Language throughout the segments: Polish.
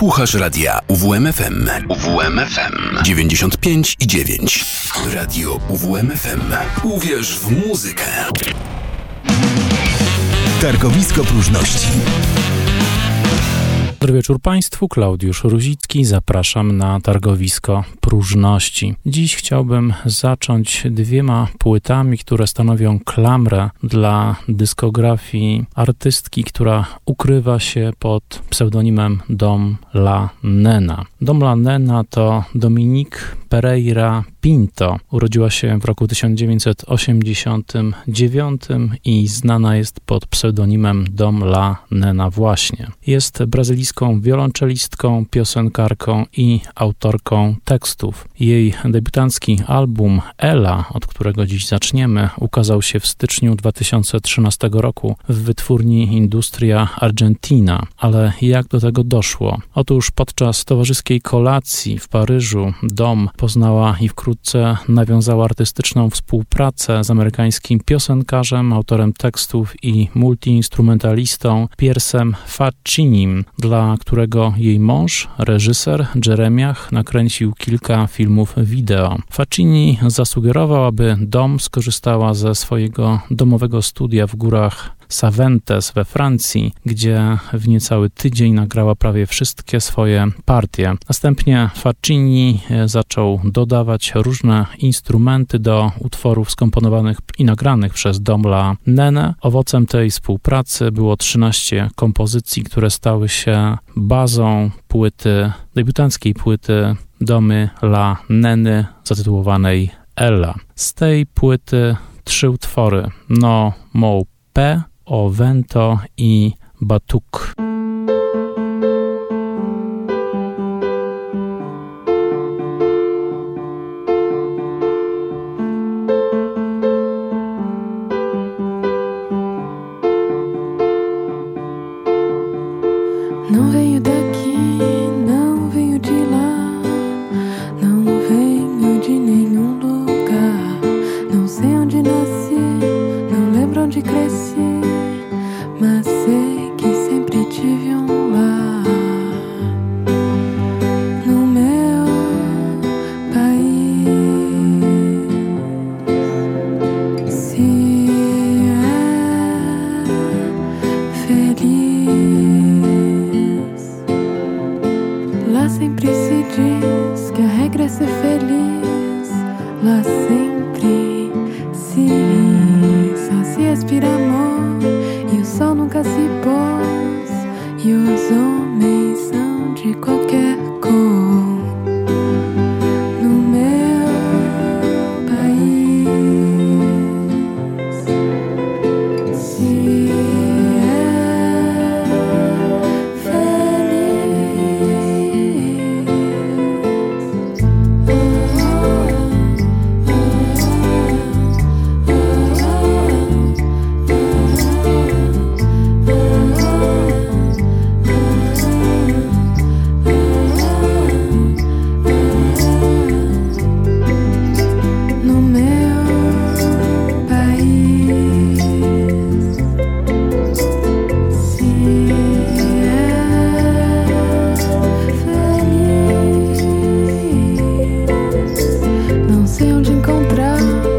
Słuchasz radia UWMFM. UWMFM 95 i 9. Radio UWMFM. Uwierz w muzykę. Targowisko próżności. Dobry wieczór Państwu, Klaudiusz Ruzicki, zapraszam na targowisko próżności. Dziś chciałbym zacząć dwiema płytami, które stanowią klamrę dla dyskografii artystki, która ukrywa się pod pseudonimem Dom La Nena. Dom La Nena to Dominik Pereira Pinto. Urodziła się w roku 1989 i znana jest pod pseudonimem Dom La Nena właśnie. Jest brazylijską wiolonczelistką, piosenkarką i autorką tekstów. Jej debiutancki album Ela, od którego dziś zaczniemy, ukazał się w styczniu 2013 roku w wytwórni Industria Argentina. Ale jak do tego doszło? Otóż podczas towarzyskiej kolacji w Paryżu Dom poznała i wkrótce nawiązała artystyczną współpracę z amerykańskim piosenkarzem, autorem tekstów i multiinstrumentalistą Piersem Faccinim, dla którego jej mąż, reżyser Jeremiach, nakręcił kilka filmów wideo. Faccini zasugerował, aby dom skorzystała ze swojego domowego studia w górach Saventes we Francji, gdzie w niecały tydzień nagrała prawie wszystkie swoje partie. Następnie Faccini e, zaczął dodawać różne instrumenty do utworów skomponowanych i nagranych przez Domla Nene. Owocem tej współpracy było 13 kompozycji, które stały się bazą płyty, debiutanckiej płyty Domy La Neny zatytułowanej Ella. Z tej płyty trzy utwory No Mo P, o Vento i Batuk. sei onde encontrar.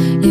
You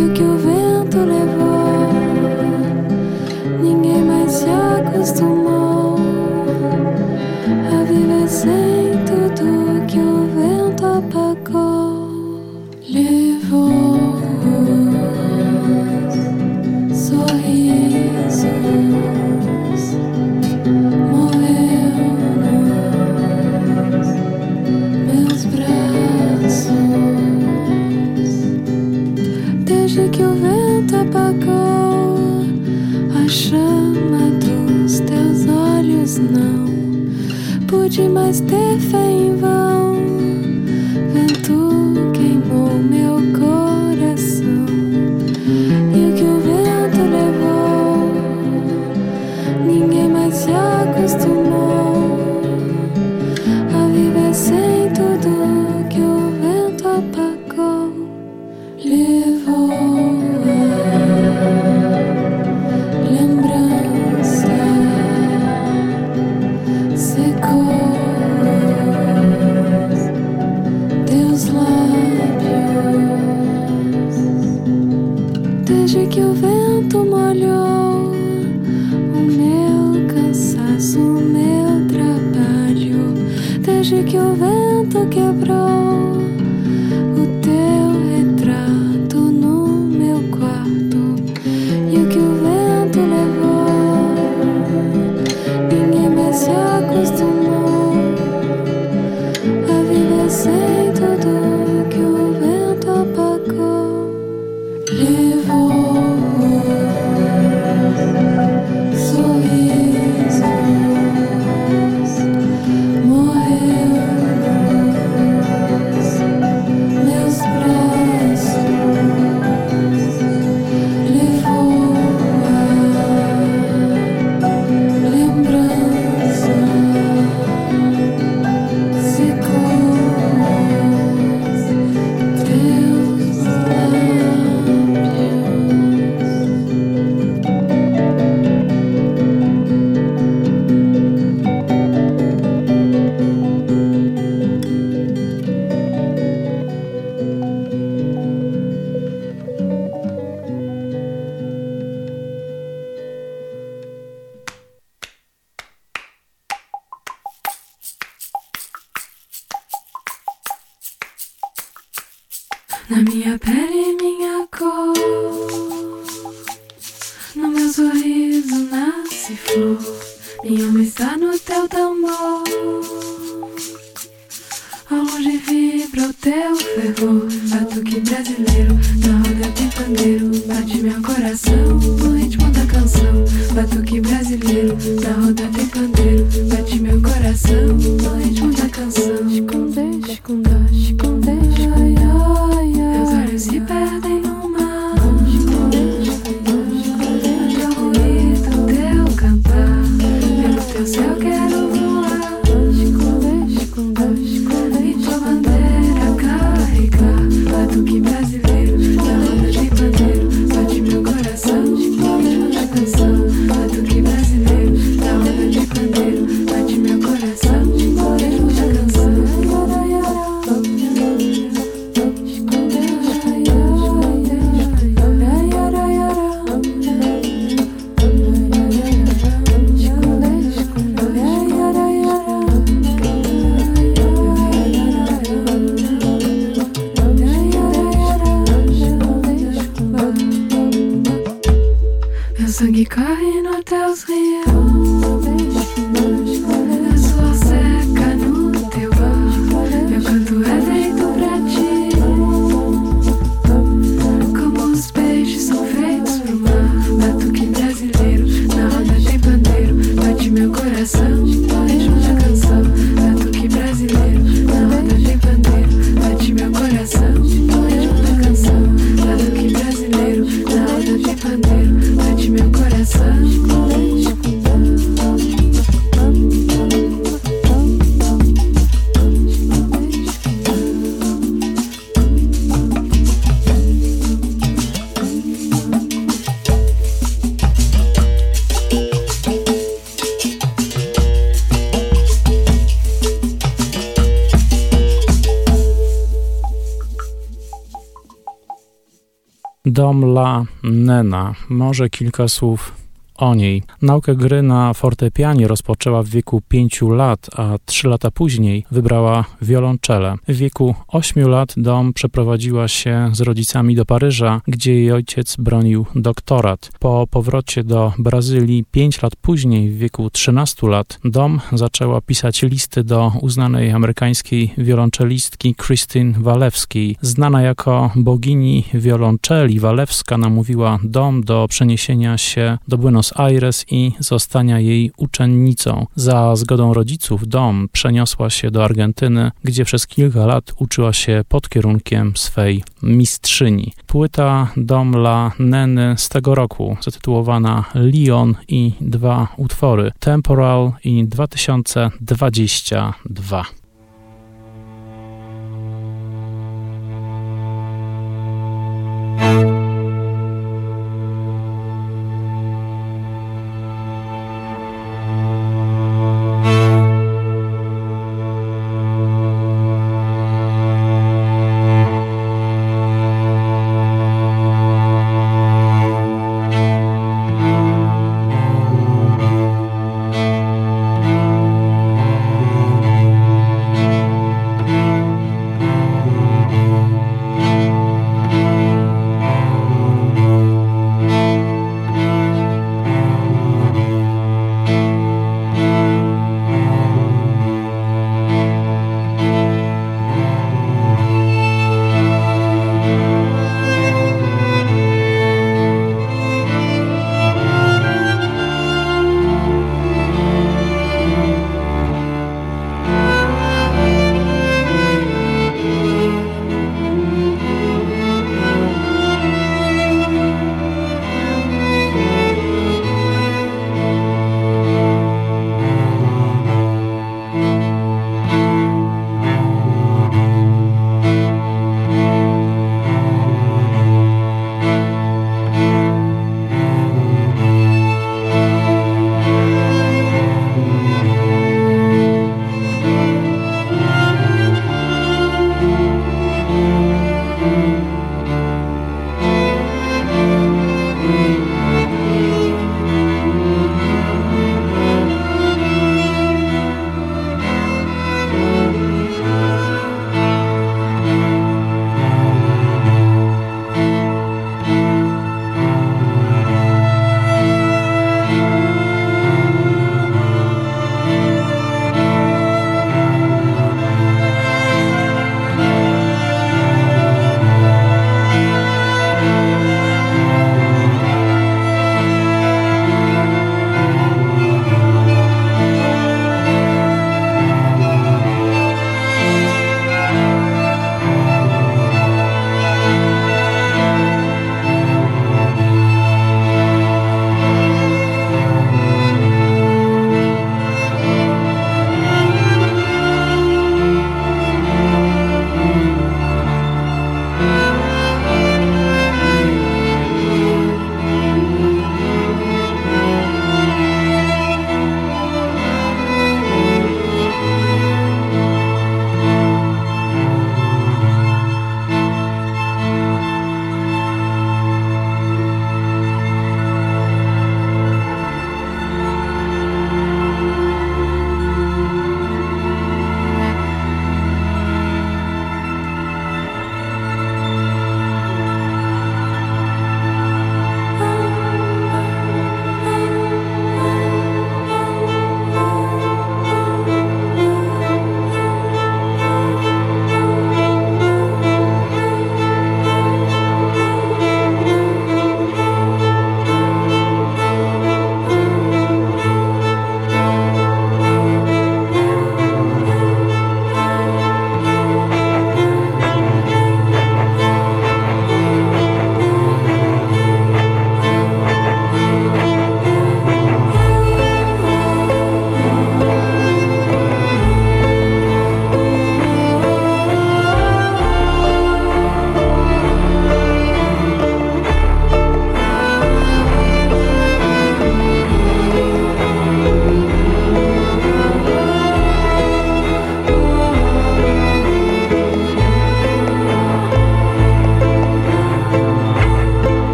Dom La Nena. Może kilka słów o niej. Naukę gry na fortepianie rozpoczęła w wieku 5 lat, a 3 lata później wybrała wiolonczele. W wieku 8 lat Dom przeprowadziła się z rodzicami do Paryża, gdzie jej ojciec bronił doktorat. Po powrocie do Brazylii 5 lat później, w wieku 13 lat, Dom zaczęła pisać listy do uznanej amerykańskiej wiolonczelistki Christine Walewskiej. Znana jako bogini wiolonczeli, Walewska namówiła Dom do przeniesienia się do Buenos Aires i zostania jej uczennicą. Za zgodą rodziców dom przeniosła się do Argentyny, gdzie przez kilka lat uczyła się pod kierunkiem swej mistrzyni. Płyta Dom La Neny z tego roku, zatytułowana Lyon i dwa utwory Temporal i 2022.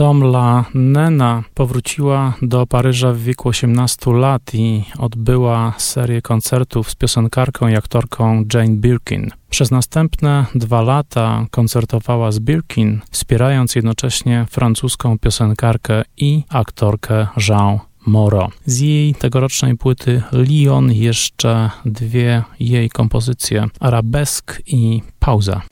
Dom La Nena powróciła do Paryża w wieku 18 lat i odbyła serię koncertów z piosenkarką i aktorką Jane Birkin. Przez następne dwa lata koncertowała z Birkin, wspierając jednocześnie francuską piosenkarkę i aktorkę Jean Moro. Z jej tegorocznej płyty Lyon jeszcze dwie jej kompozycje Arabesk i Pauza.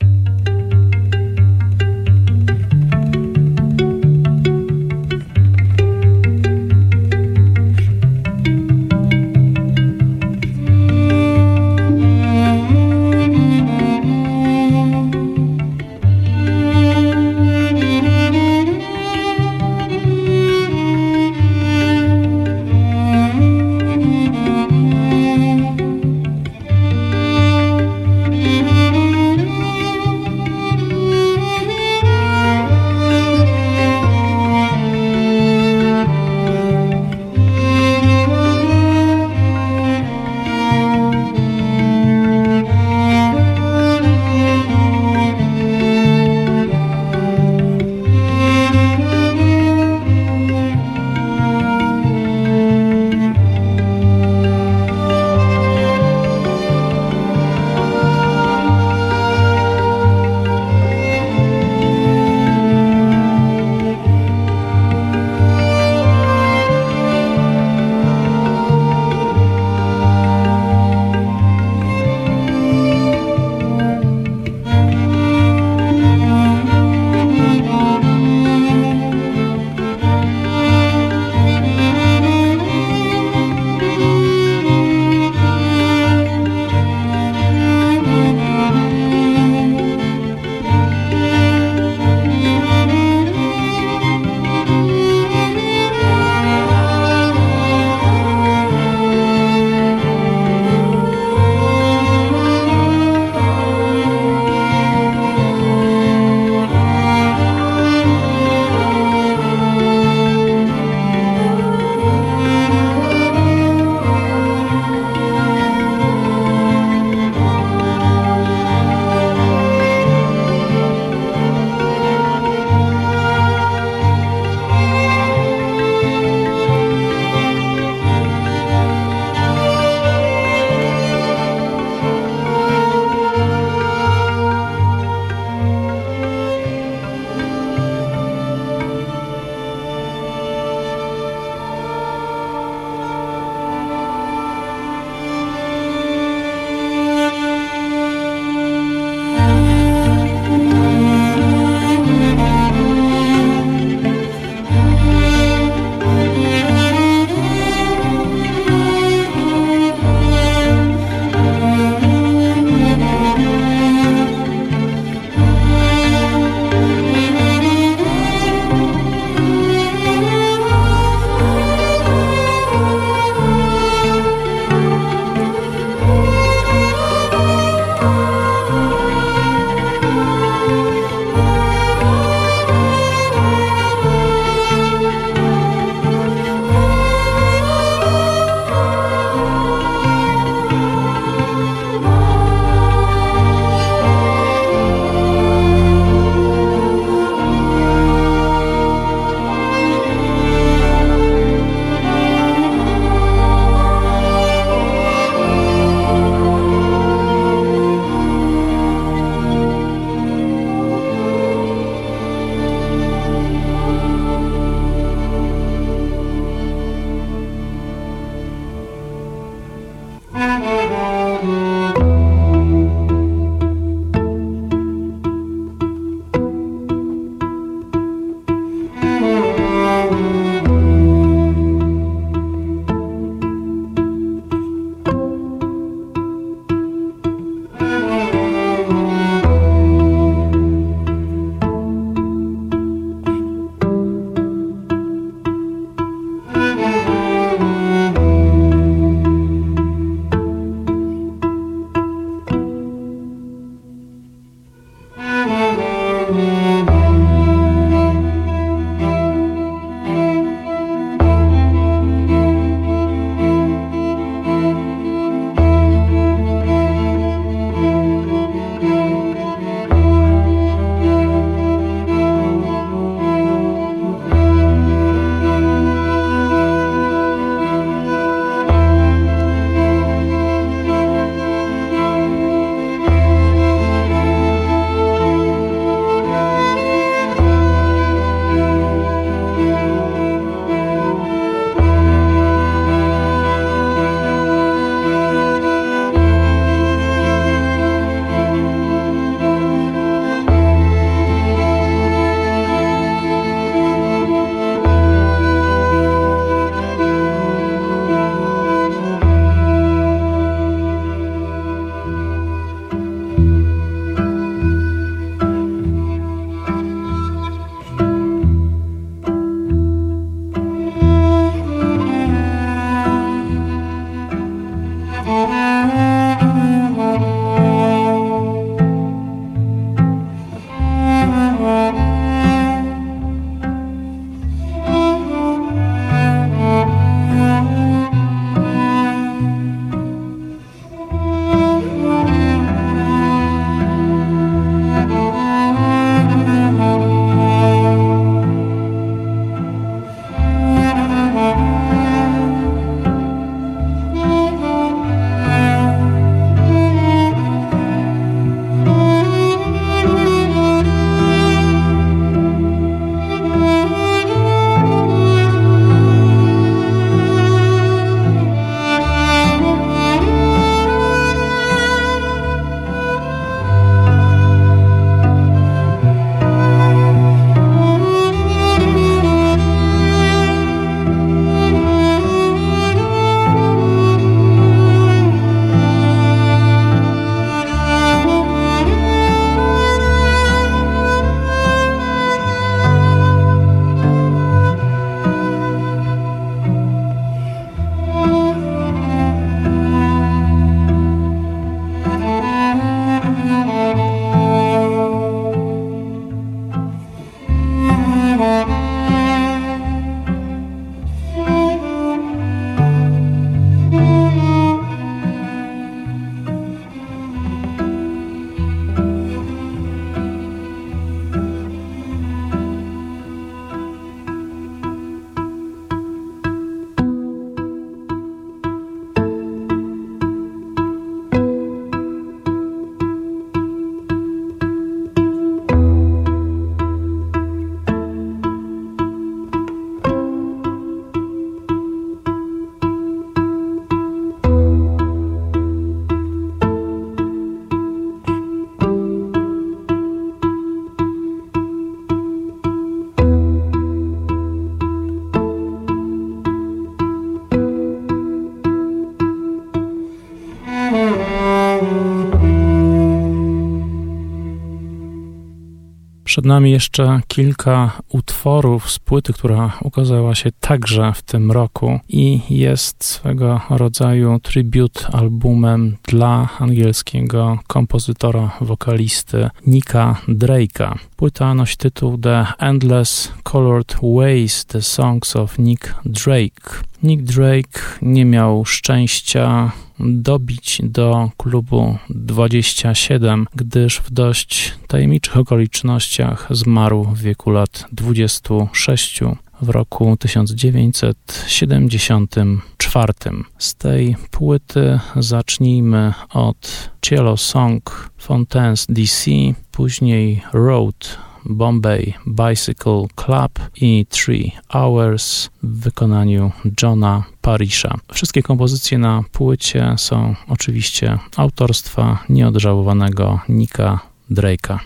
Przed nami jeszcze kilka utworów z płyty, która ukazała się także w tym roku i jest swego rodzaju tribut albumem dla angielskiego kompozytora, wokalisty Nika Drake'a. Płyta nosi tytuł The Endless Colored Ways, The Songs of Nick Drake. Nick Drake nie miał szczęścia dobić do klubu 27, gdyż w dość tajemniczych okolicznościach zmarł w wieku lat 26 w roku 1974. Z tej płyty zacznijmy od Cielo Song Fontaines DC, później Road Bombay Bicycle Club i Three Hours w wykonaniu Johna Parisha. Wszystkie kompozycje na płycie są oczywiście autorstwa nieodżałowanego Nika Drake'a.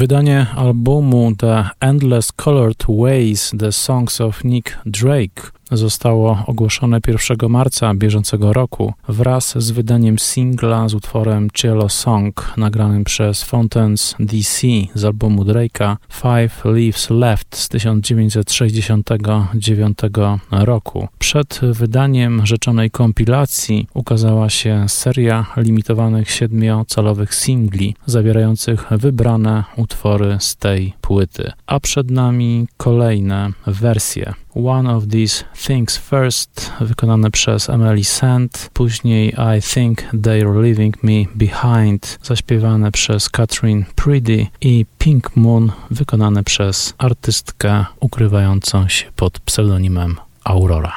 Wydanie albumu The Endless Colored Ways The Songs of Nick Drake zostało ogłoszone 1 marca bieżącego roku wraz z wydaniem singla z utworem Cello Song nagranym przez Fountains DC z albumu Drake'a Five Leaves Left z 1969 roku. Przed wydaniem rzeczonej kompilacji ukazała się seria limitowanych siedmiocalowych singli zawierających wybrane utwory z tej płyty, a przed nami kolejne wersje One of These Things First, wykonane przez Emily Sand, później I Think They're Leaving Me Behind, zaśpiewane przez Catherine Priddy i Pink Moon, wykonane przez artystkę ukrywającą się pod pseudonimem Aurora.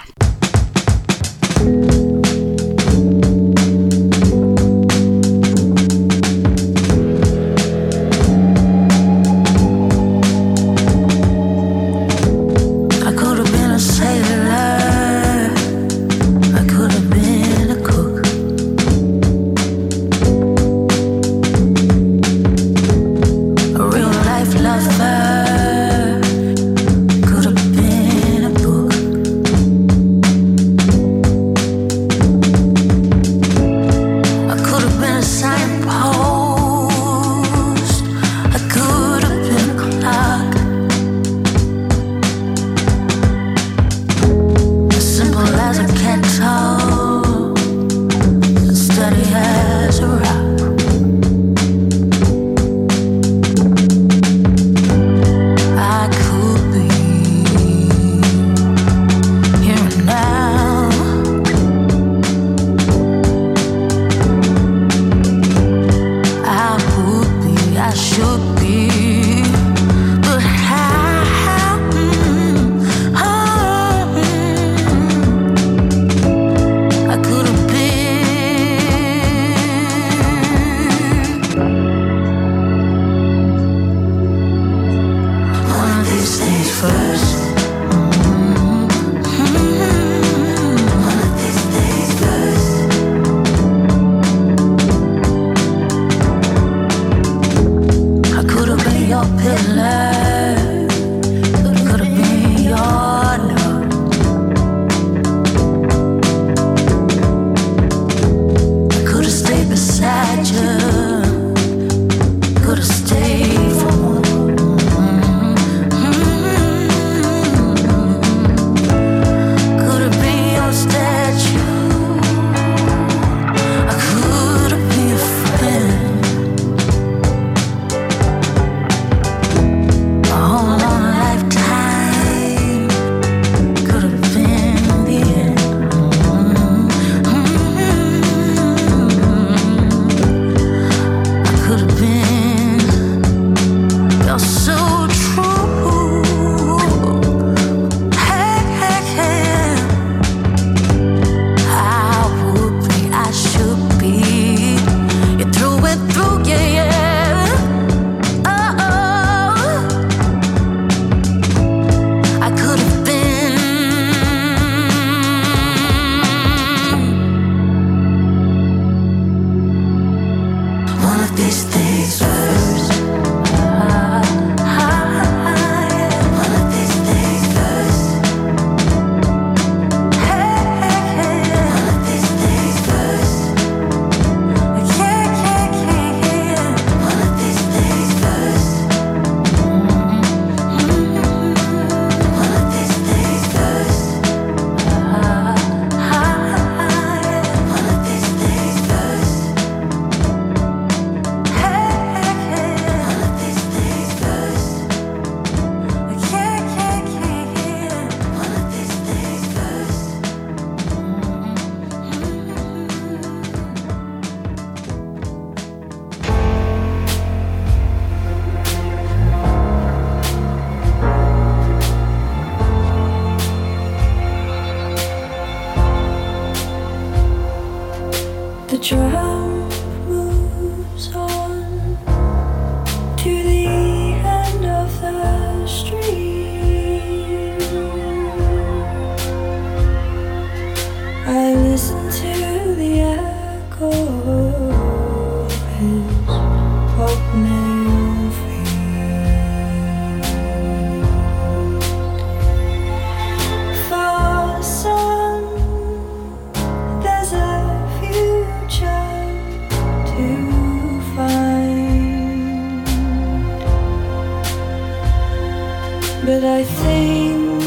but I think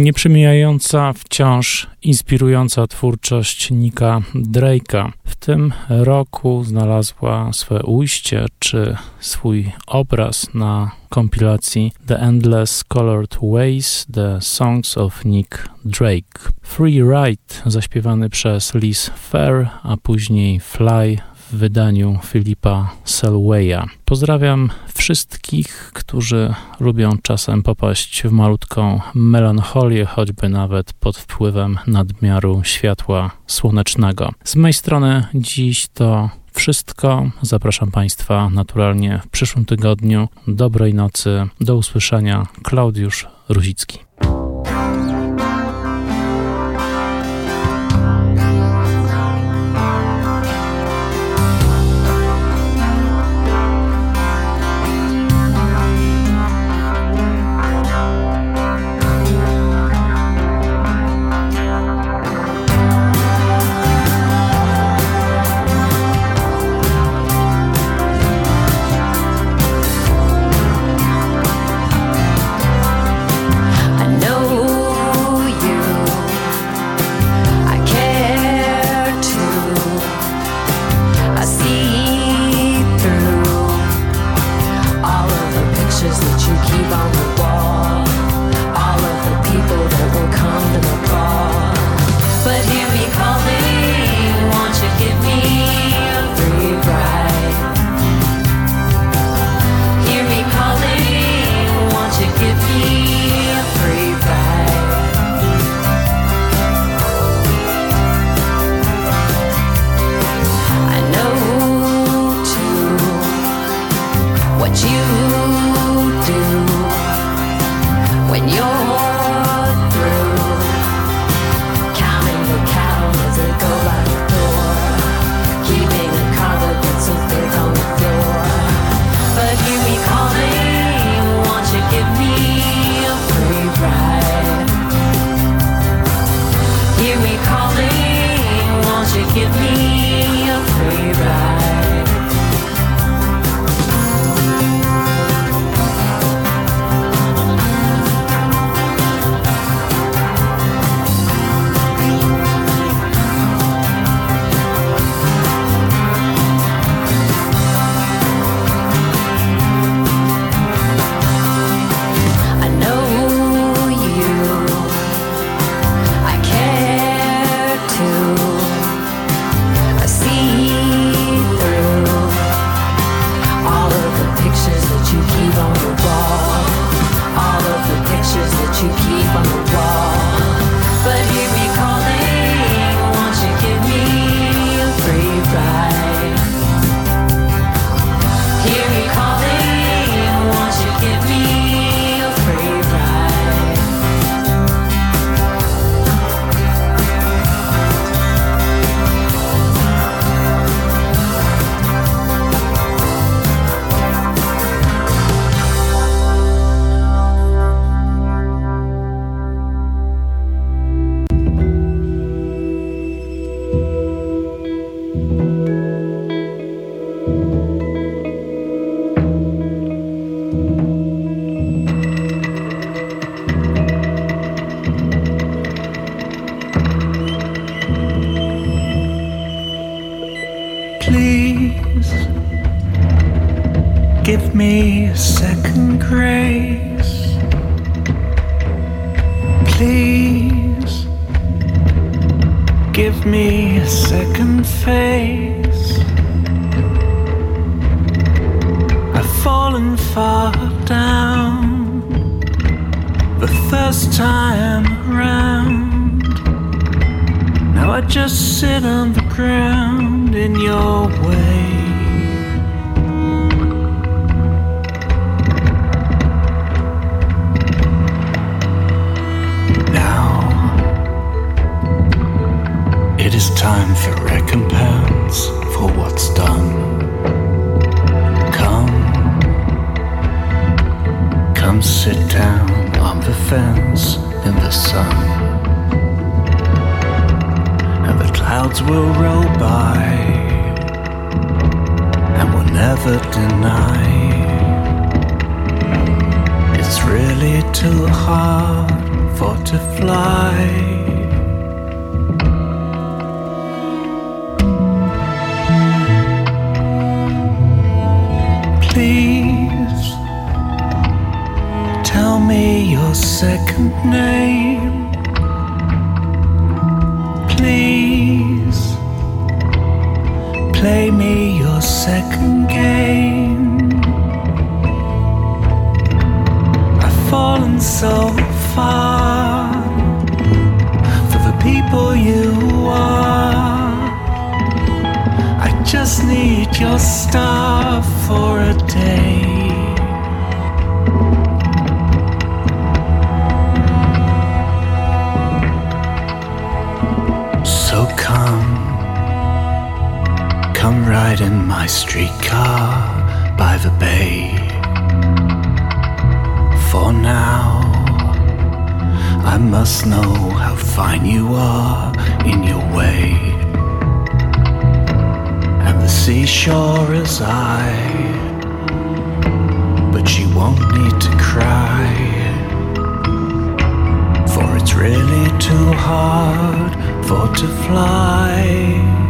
Nieprzemijająca, wciąż inspirująca twórczość Nika Drake'a. W tym roku znalazła swoje ujście czy swój obraz na kompilacji The Endless Colored Ways The Songs of Nick Drake. Free Ride zaśpiewany przez Liz Fair, a później Fly w wydaniu Filipa Selwaya. Pozdrawiam wszystkich, którzy lubią czasem popaść w malutką melancholię, choćby nawet pod wpływem nadmiaru światła słonecznego. Z mojej strony dziś to wszystko. Zapraszam Państwa naturalnie w przyszłym tygodniu. Dobrej nocy, do usłyszenia. Klaudiusz Ruzicki. what you me a second grace. Please give me a second face. I've fallen far down the first time around. Now I just sit on the ground in your way. Ride in my streetcar by the bay. For now, I must know how fine you are in your way And the seashore is I, but she won't need to cry, for it's really too hard for to fly.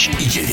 UWMFM.